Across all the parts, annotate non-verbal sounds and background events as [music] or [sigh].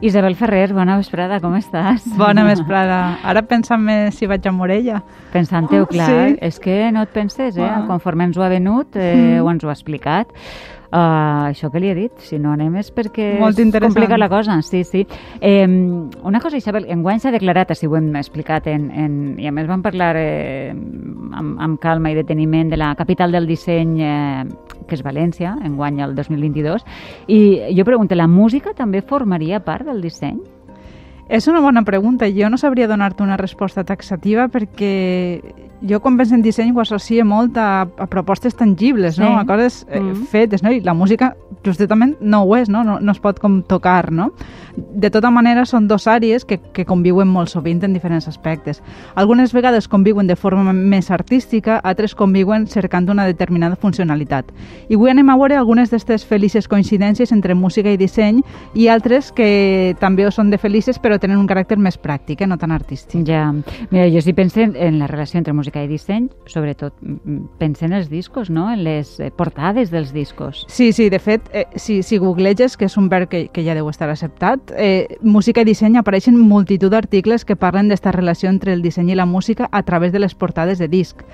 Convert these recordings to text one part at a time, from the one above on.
Isabel Ferrer, bona vesprada, com estàs? Bona vesprada. Ara pensant més si vaig a Morella. Pensant-ho, clar, Sí. és que no et penses, eh? Conforme ens ho ha venut, eh, Mm. ho ens ho ha explicat. Uh, això que li he dit, si no anem és perquè Molt es complica la cosa, sí, sí. Eh, una cosa, Isabel, enguany s'ha declarat, així ho hem explicat, en, en, i a més vam parlar eh, amb, amb calma i deteniment de la capital del disseny, eh, que és València, enguany el 2022, i jo pregunto, la música també formaria part del disseny? És una bona pregunta. Jo no sabria donar-te una resposta taxativa perquè jo quan penso en disseny ho associo molt a, a propostes tangibles, no? Sí. a coses eh, Mm. fetes, no? i la música justament no ho és, no? No, no es pot com tocar. No? De tota manera, són dos àrees que, que conviuen molt sovint en diferents aspectes. Algunes vegades conviuen de forma més artística, altres conviuen cercant una determinada funcionalitat. I avui anem a veure algunes d'aquestes felices coincidències entre música i disseny i altres que també ho són de felices però tenen un caràcter més pràctic, eh? no tan artístic. Ja, mira, jo sí penso en, la relació entre música i disseny, sobretot mm, penso en els discos, no? En les eh, portades dels discos. Sí, sí, de fet, eh, si, si googleges, que és un verb que, que ja deu estar acceptat, eh, música i disseny apareixen multitud d'articles que parlen d'esta relació entre el disseny i la música a través de les portades de disc.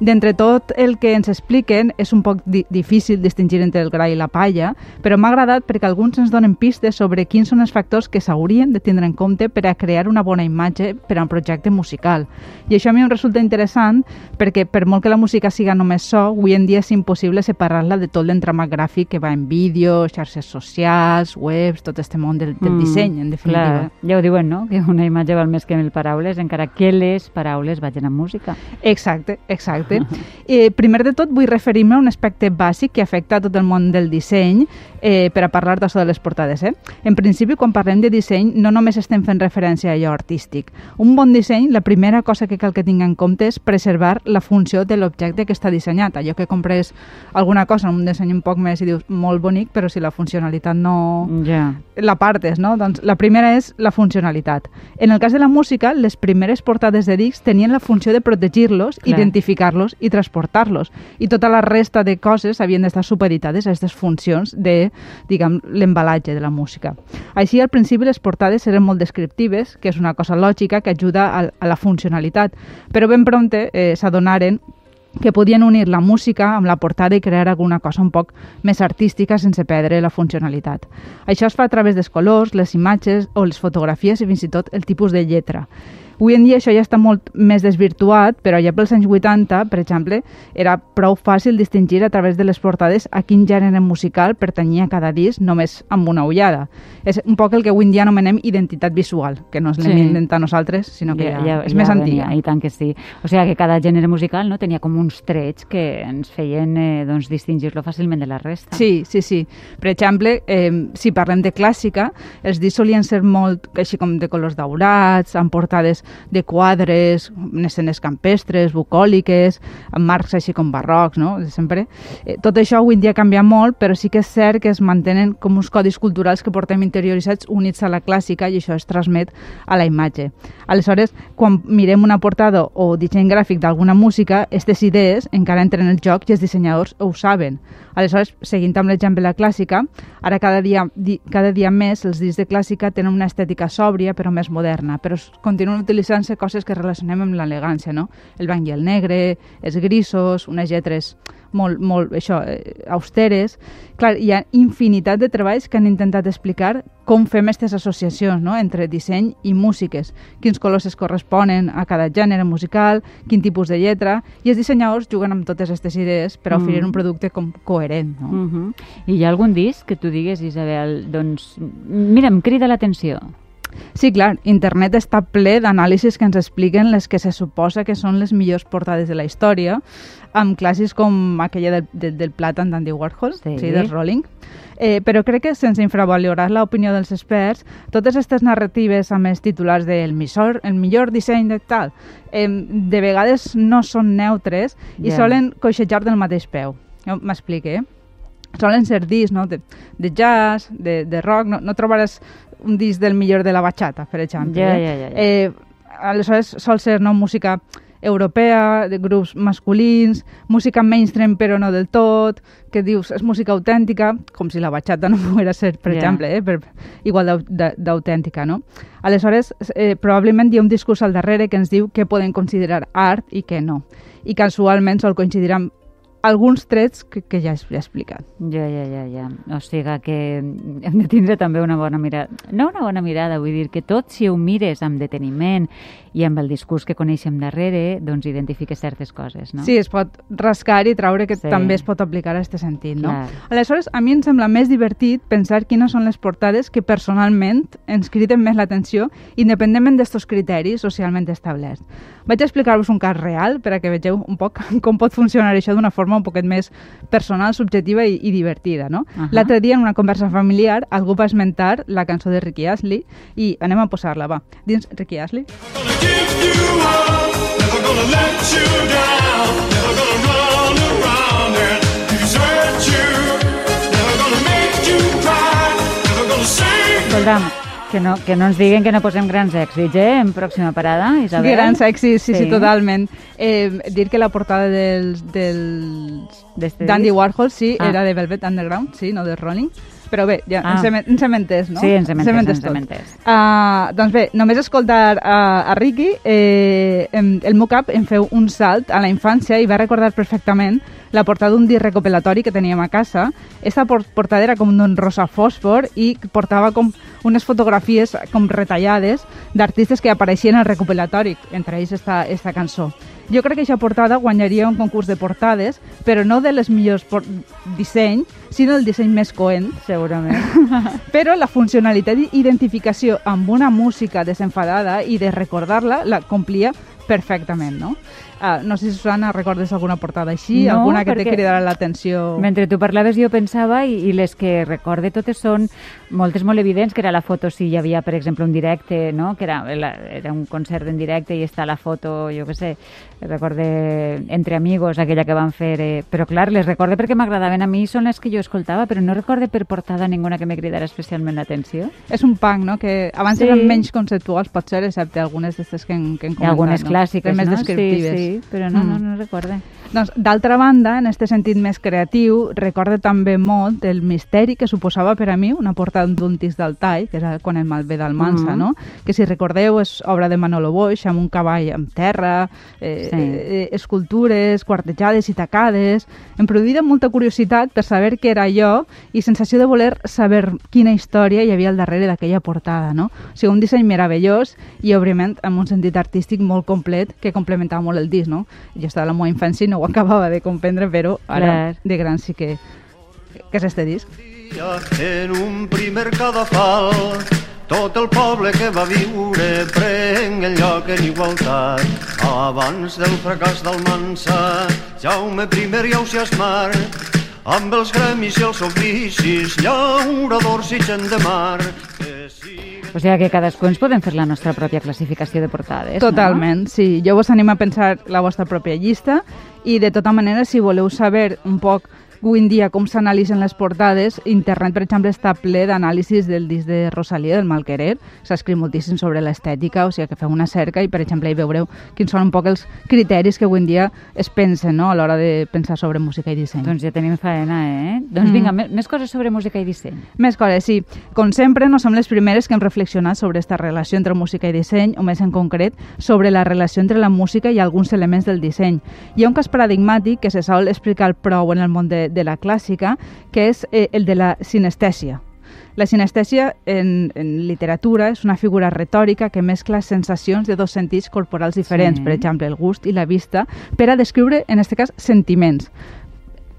D'entre tot el que ens expliquen és un poc di difícil distingir entre el gra i la palla, però m'ha agradat perquè alguns ens donen pistes sobre quins són els factors que s'haurien de tindre en compte per a crear una bona imatge per a un projecte musical. I això a mi em resulta interessant perquè per molt que la música siga només so, avui en dia és impossible separar-la de tot l'entramat gràfic que va en vídeo, xarxes socials, webs, tot este món del, del Mm, disseny, en definitiva. Clar, ja ho diuen, no? Que una imatge val més que mil paraules, encara que les paraules vagin amb música. Exacte, exacte. Eh, primer de tot vull referir-me a un aspecte bàsic que afecta a tot el món del disseny eh, per a parlar d'això de les portades. Eh? En principi, quan parlem de disseny, no només estem fent referència a allò artístic. Un bon disseny, la primera cosa que cal que tingui en compte és preservar la funció de l'objecte que està dissenyat. Allò que compres alguna cosa un disseny un poc més i dius molt bonic, però si la funcionalitat no, Ja. la partes, no? Doncs la primera és la funcionalitat. En el cas de la música, les primeres portades de discs tenien la funció de protegir-los, identificar-los i transportar-los. I tota la resta de coses havien d'estar supeditades a aquestes funcions de, diguem, l'embalatge de la música. Així, al principi, les portades eren molt descriptives, que és una cosa lògica que ajuda a, a la funcionalitat, però ben prompte eh, s'adonaren que podien unir la música amb la portada i crear alguna cosa un poc més artística sense perdre la funcionalitat. Això es fa a través dels colors, les imatges o les fotografies i fins i tot el tipus de lletra. Avui en dia això ja està molt més desvirtuat, però ja pels anys 80, per exemple, era prou fàcil distingir a través de les portades a quin gènere musical pertanyia cada disc només amb una ullada. És un poc el que avui en dia anomenem identitat visual, que no és l'hem Sí. inventat nosaltres, sinó que ja, és més venia, antiga. I tant que sí. O sigui que cada gènere musical no tenia com uns trets que ens feien eh, doncs, distingir-lo fàcilment de la resta. Sí, sí, sí. Per exemple, eh, si parlem de clàssica, els discs solien ser molt així com de colors daurats, amb portades de quadres, en escenes campestres, bucòliques, amb marcs així com barrocs, no? De sempre. Eh, tot això avui en dia canvia molt, però sí que és cert que es mantenen com uns codis culturals que portem interioritzats units a la clàssica i això es transmet a la imatge. Aleshores, quan mirem una portada o disseny gràfic d'alguna música, aquestes idees encara entren en el joc i els dissenyadors ho saben. Aleshores, seguint amb l'exemple de la clàssica, ara cada dia, di, cada dia més els discs de clàssica tenen una estètica sòbria però més moderna, però continuen utilitzant-se coses que relacionem amb l'elegància, no? El blanc i el negre, els grisos, unes lletres molt, molt això, eh, austeres. Clar, hi ha infinitat de treballs que han intentat explicar com fem aquestes associacions no? entre disseny i músiques, quins colors es corresponen a cada gènere musical, quin tipus de lletra, i els dissenyadors juguen amb totes aquestes idees per Mm. oferir un producte com coherent. No? Uh -huh. I hi ha algun disc que tu digues, Isabel, doncs, mira, em crida l'atenció. Sí, clar, internet està ple d'anàlisis que ens expliquen les que se suposa que són les millors portades de la història, amb clàssics com aquella del, del, del plàtan d'Andy Warhol, Sí. sí, del Rolling. Eh, però crec que sense infravalorar l'opinió dels experts, totes aquestes narratives amb els titulars del millor, el millor disseny de tal, eh, de vegades no són neutres i Ja. solen coixejar del mateix peu. Jo M'explique, eh? solen ser discs no? de, de jazz, de, de rock, no, no trobaràs un disc del millor de la bachata, per exemple. Ja, eh? ja, ja, ja. Eh, aleshores sol ser no, música europea, de grups masculins, música mainstream però no del tot, que dius és música autèntica, com si la bachata no [laughs] poguera ser, per Ja. exemple, eh, per, igual d'autèntica, no? Aleshores, eh, probablement hi ha un discurs al darrere que ens diu què poden considerar art i què no. I casualment sol coincidir amb alguns trets que, que ja he explicat. Ja, ja, ja, ja. O sigui que hem de tindre també una bona mirada. No una bona mirada, vull dir que tot si ho mires amb deteniment i amb el discurs que coneixem darrere, doncs identifiques certes coses, no? Sí, es pot rascar i traure que Sí. també es pot aplicar a aquest sentit, no? Clar. Aleshores, a mi em sembla més divertit pensar quines són les portades que personalment ens criden més l'atenció independentment d'estos criteris socialment establerts. Vaig explicar-vos un cas real per a que vegeu un poc [laughs] com pot funcionar això d'una forma un poquet més personal, subjectiva i, i divertida, no? Ahà. L'altre dia, en una conversa familiar, algú va esmentar la cançó de Ricky Astley i anem a posar-la, va. Dins Ricky Astley. Gonna give you up, never gonna let you down, never gonna run around and desert you, never gonna make you cry, never gonna sing. Escolta'm, que no, que no ens diguen que no posem grans èxits, eh? En pròxima parada, Isabel. Gran sexy, sí, sí, Sí. totalment. Eh, dir que la portada dels, dels D'este d'Andy? Warhol, sí, Ah. era de Velvet Underground, sí, no de Rolling. Però bé, ja, Ah. ens, hem, ens hem entès, no? Sí, ens hem entès, ens tot. hem entès. Uh, doncs bé, només escoltar a, a Ricky, eh, el meu cap em feu un salt a la infància i va recordar perfectament la portada d'un disc recopilatori que teníem a casa. Esta por portada era com d'un rosa fòsfor i portava com unes fotografies com retallades d'artistes que apareixien al recopilatori, entre ells esta, esta cançó. Jo crec que aquesta portada guanyaria un concurs de portades, però no de les millors por disseny, sinó el disseny més coent, Segurament. [laughs] però la funcionalitat d'identificació amb una música desenfadada i de recordar-la la complia perfectament, no? Uh, no sé si, Susana, recordes alguna portada així? No, alguna que te perquè cridarà l'atenció? Mentre tu parlaves jo pensava i, i les que recorde totes són moltes molt evidents, que era la foto si hi havia, per exemple, un directe, no? que era, la, era un concert en directe i està la foto, jo què sé, recorde Entre Amigos, aquella que van fer, eh, però clar, les recorde perquè m'agradaven a mi, són les que jo escoltava, però no recorde per portada ninguna que me cridara especialment l'atenció. És un punk, no?, que abans Sí. eren menys conceptuals, potser, excepte algunes d'aquestes que, hem- que hem I comentat, algunes no? clàssiques, més no? descriptives. Sí, sí, però no, Mm. no, no recorde. Doncs, d'altra banda, en aquest sentit més creatiu, recorda també molt el misteri que suposava per a mi una portada d'un disc del tall, que era quan el malvé d'Almansa, Mhm. no? que si recordeu és obra de Manolo Boix, amb un cavall amb terra, eh, Sí. eh, escultures, quartejades i tacades. Em produïa molta curiositat per saber què era allò i sensació de voler saber quina història hi havia al darrere d'aquella portada. No? O sigui, un disseny meravellós i, òbviament, amb un sentit artístic molt complet que complementava molt el disc. No? Jo estava a la meva infància i no ho [laughs] acabava de comprendre, però ara Clar. de gran sí que, que és este disc. En un primer cadafal, tot el poble que va viure prengué el lloc en igualtat. Abans del fracàs d'Almansa, Jaume I i Ausiasmar, amb els gremis i els oficis, llauradors i gent de mar, O sigui que cadascú ens podem fer la nostra pròpia classificació de portades, Totalment, sí. Jo vos animo a pensar la vostra pròpia llista i de tota manera, si voleu saber un poc avui en dia com s'analitzen les portades, internet, per exemple, està ple d'anàlisis del disc de Rosalia, del Malquerer. S'ha escrit moltíssim sobre l'estètica, o sigui que feu una cerca i, per exemple, hi veureu quins són un poc els criteris que avui en dia es pensen no? a l'hora de pensar sobre música i disseny. Doncs ja tenim faena, eh? Doncs Mm. vinga, més, més coses sobre música i disseny. Més coses, sí. Com sempre, no som les primeres que hem reflexionat sobre aquesta relació entre música i disseny, o més en concret, sobre la relació entre la música i alguns elements del disseny. Hi ha un cas paradigmàtic que se sol explicar prou en el món de, de la clàssica, que és eh, el de la sinestèsia. La sinestèsia en, en literatura és una figura retòrica que mescla sensacions de dos sentits corporals diferents, Sí. per exemple, el gust i la vista, per a descriure, en aquest cas, sentiments.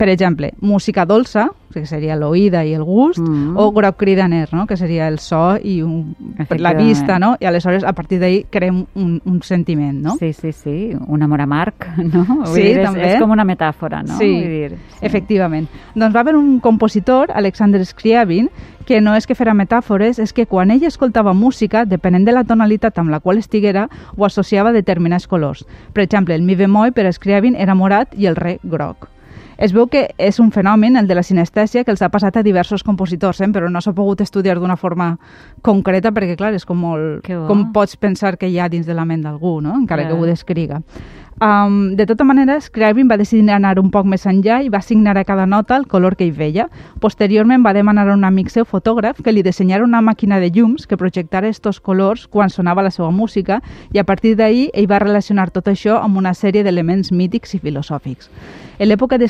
Per exemple, música dolça, que seria l'oïda i el gust, Mm. o groc cridaner, no? que seria el so i un, la vista, no? i aleshores a partir d'ahir creem un, un sentiment. No? Sí, sí, sí, un amor amarg, [laughs] no? Vull Sí, dir, és, també. És com una metàfora, no? Sí, Vull dir, sí. efectivament. Doncs va haver un compositor, Alexander Scriabin, que no és que fera metàfores, és que quan ell escoltava música, depenent de la tonalitat amb la qual estiguera, ho associava a determinats colors. Per exemple, el mi bemoll per Scriabin era morat i el re groc. Es veu que és un fenomen, el de la sinestèsia, que els ha passat a diversos compositors, eh? però no s'ha pogut estudiar d'una forma concreta perquè, clar, és com molt... Que. Com pots pensar que hi ha dins de la ment d'algú, no? encara que Clar. ho descriga. Um, de tota manera, Scriabin va decidir anar un poc més enllà i va assignar a cada nota el color que hi veia. Posteriorment va demanar a un amic seu fotògraf que li dissenyara una màquina de llums que projectara estos colors quan sonava la seva música i a partir d'ahir ell va relacionar tot això amb una sèrie d'elements mítics i filosòfics. En l'època de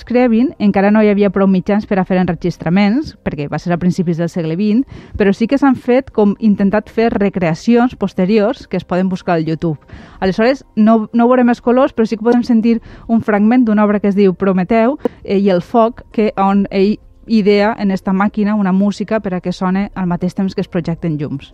encara no hi havia prou mitjans per a fer enregistraments, perquè va ser a principis del segle XX, però sí que s'han fet com intentat fer recreacions posteriors que es poden buscar al YouTube. Aleshores, no, no veurem els colors, però sí que podem sentir un fragment d'una obra que es diu Prometeu eh, i el foc, que on ell idea en esta màquina una música per a que sone al mateix temps que es projecten llums.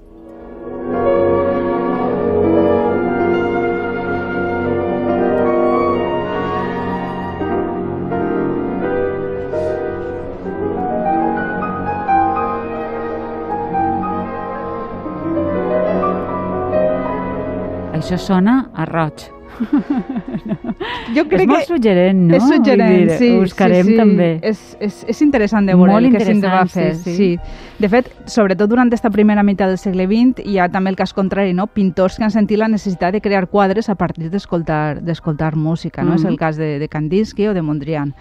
Això sona a roig. [laughs] Jo és molt suggerent, no? És suggerent, dir, sí. Ho buscarem sí, sí. també. És, és, és interessant de veure Molt el que s'hi va fer. sí, sí. De fet, sobretot durant aquesta primera meitat del segle XX hi ha també el cas contrari, no? pintors que han sentit la necessitat de crear quadres a partir d'escoltar d'escoltar música. No? Mhm. És el cas de, de Kandinsky o de Mondrian.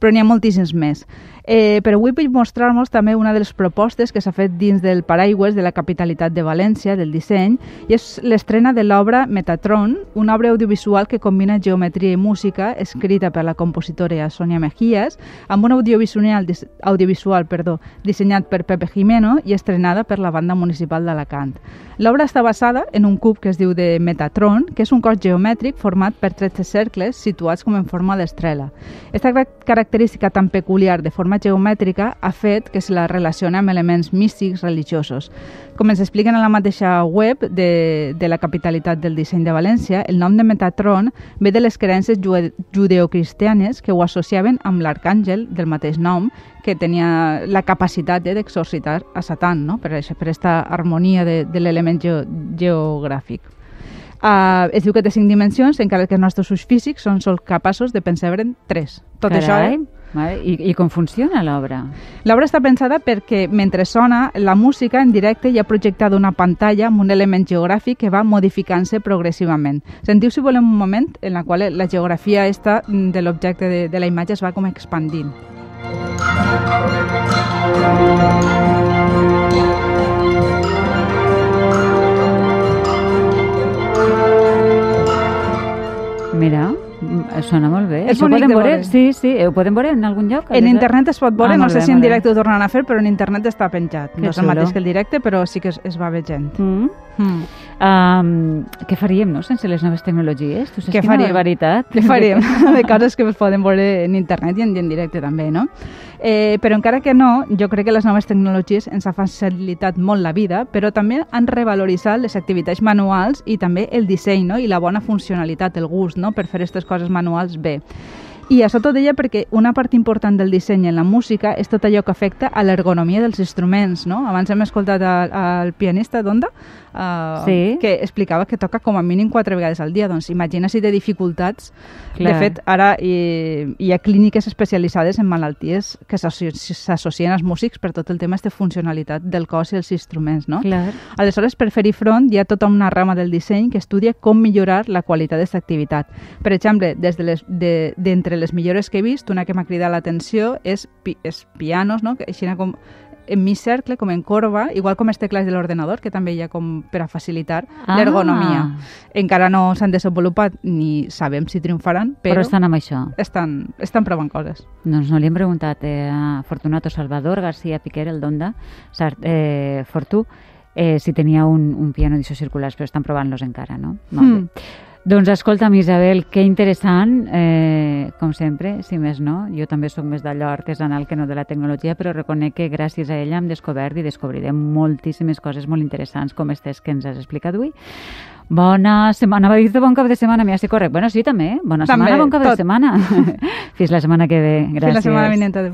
Però n'hi ha moltíssims més. Eh, però avui vull mostrar-nos també una de les propostes que s'ha fet dins del paraigües de la capitalitat de València, del disseny, i és l'estrena de l'obra Metatron, una obra audiovisual que combina geometria i música, escrita per la compositora Sonia Mejías, amb un audiovisual, audiovisual perdó, dissenyat per Pepe Jimeno i estrenada per la banda municipal d'Alacant. L'obra està basada en un cub que es diu de Metatron, que és un cos geomètric format per 13 cercles situats com en forma d'estrela. Aquesta car- característica tan peculiar de forma geomètrica ha fet que se la relaciona amb elements místics religiosos. Com ens expliquen a la mateixa web de, de la capitalitat del disseny de València, el nom de Metatron ve de les creences judeocristianes que ho associaven amb l'arcàngel del mateix nom, que tenia la capacitat eh, d'exorcitar a Satan, no? per aquesta harmonia de, de l'element geo, geogràfic. Uh, es diu que té cinc dimensions, encara que els nostres ulls físics són sols capaços de pensar-en tres. Tot això, Carai. eh? I, I com funciona l'obra? L'obra està pensada perquè mentre sona la música en directe hi ha projectada una pantalla amb un element geogràfic que va modificant-se progressivament. Sentiu, si volem, un moment en la qual la geografia esta mm, de l'objecte de, de la imatge es va com expandint. Mira, sona molt bé. És Això bonic podem de veure? Sí, sí, ho podem veure en algun lloc? En internet es pot veure, Ah, no sé bé, si en molt bé. directe ho tornaran a fer, però en internet està penjat. Que no és el mateix que el directe, però sí que es, es va veient. Mm. Mm. Um, què faríem, no?, sense les noves tecnologies? Tu saps Què quina faríem? barbaritat? Què faríem? [laughs] de coses que es poden veure en internet i en, i en directe també, no? Eh, però encara que no, jo crec que les noves tecnologies ens han facilitat molt la vida, però també han revaloritzat les activitats manuals i també el disseny, no? I la bona funcionalitat, el gust, no?, per fer aquestes coses manuals bé. I això tot deia perquè una part important del disseny en la música és tot allò que afecta a l'ergonomia dels instruments, no? Abans hem escoltat al pianista d'Onda, uh, Sí. que explicava que toca com a mínim quatre vegades al dia. Doncs imagina si té dificultats. Clar. De fet, ara hi, hi ha clíniques especialitzades en malalties que s'associ- s'associen als músics per tot el tema de funcionalitat del cos i els instruments, no? Clar. Aleshores, per fer-hi front, hi ha tota una rama del disseny que estudia com millorar la qualitat d'aquesta activitat. Per exemple, des de les, de, d'entre les millores que he vist, una que m'ha cridat l'atenció és, pi, és pianos, no? que així com en mig cercle, com en corba, igual com els teclats de l'ordenador, que també hi ha com per a facilitar Ah. l'ergonomia. Encara no s'han desenvolupat ni sabem si triomfaran, Però, però, estan amb això. estan, estan provant coses. Doncs no li hem preguntat eh, a Fortunato Salvador García Piquer, el d'Onda, eh, Fortú, eh, si tenia un, un piano d'issos circulars, però estan provant-los encara, no? Molt Mm. bé. Doncs escolta'm, Isabel, que interessant, eh, com sempre, si més no. Jo també sóc més d'allò artesanal que no de la tecnologia, però reconec que gràcies a ella hem descobert i descobrirem moltíssimes coses molt interessants com aquestes que ens has explicat avui. Bona setmana, va dir-te bon cap de setmana, mira si correc. Bueno, sí, també. Bona També, setmana, bon cap tot. de setmana. [laughs] Fins la setmana que ve. Gràcies. Fins la setmana vinent, adéu.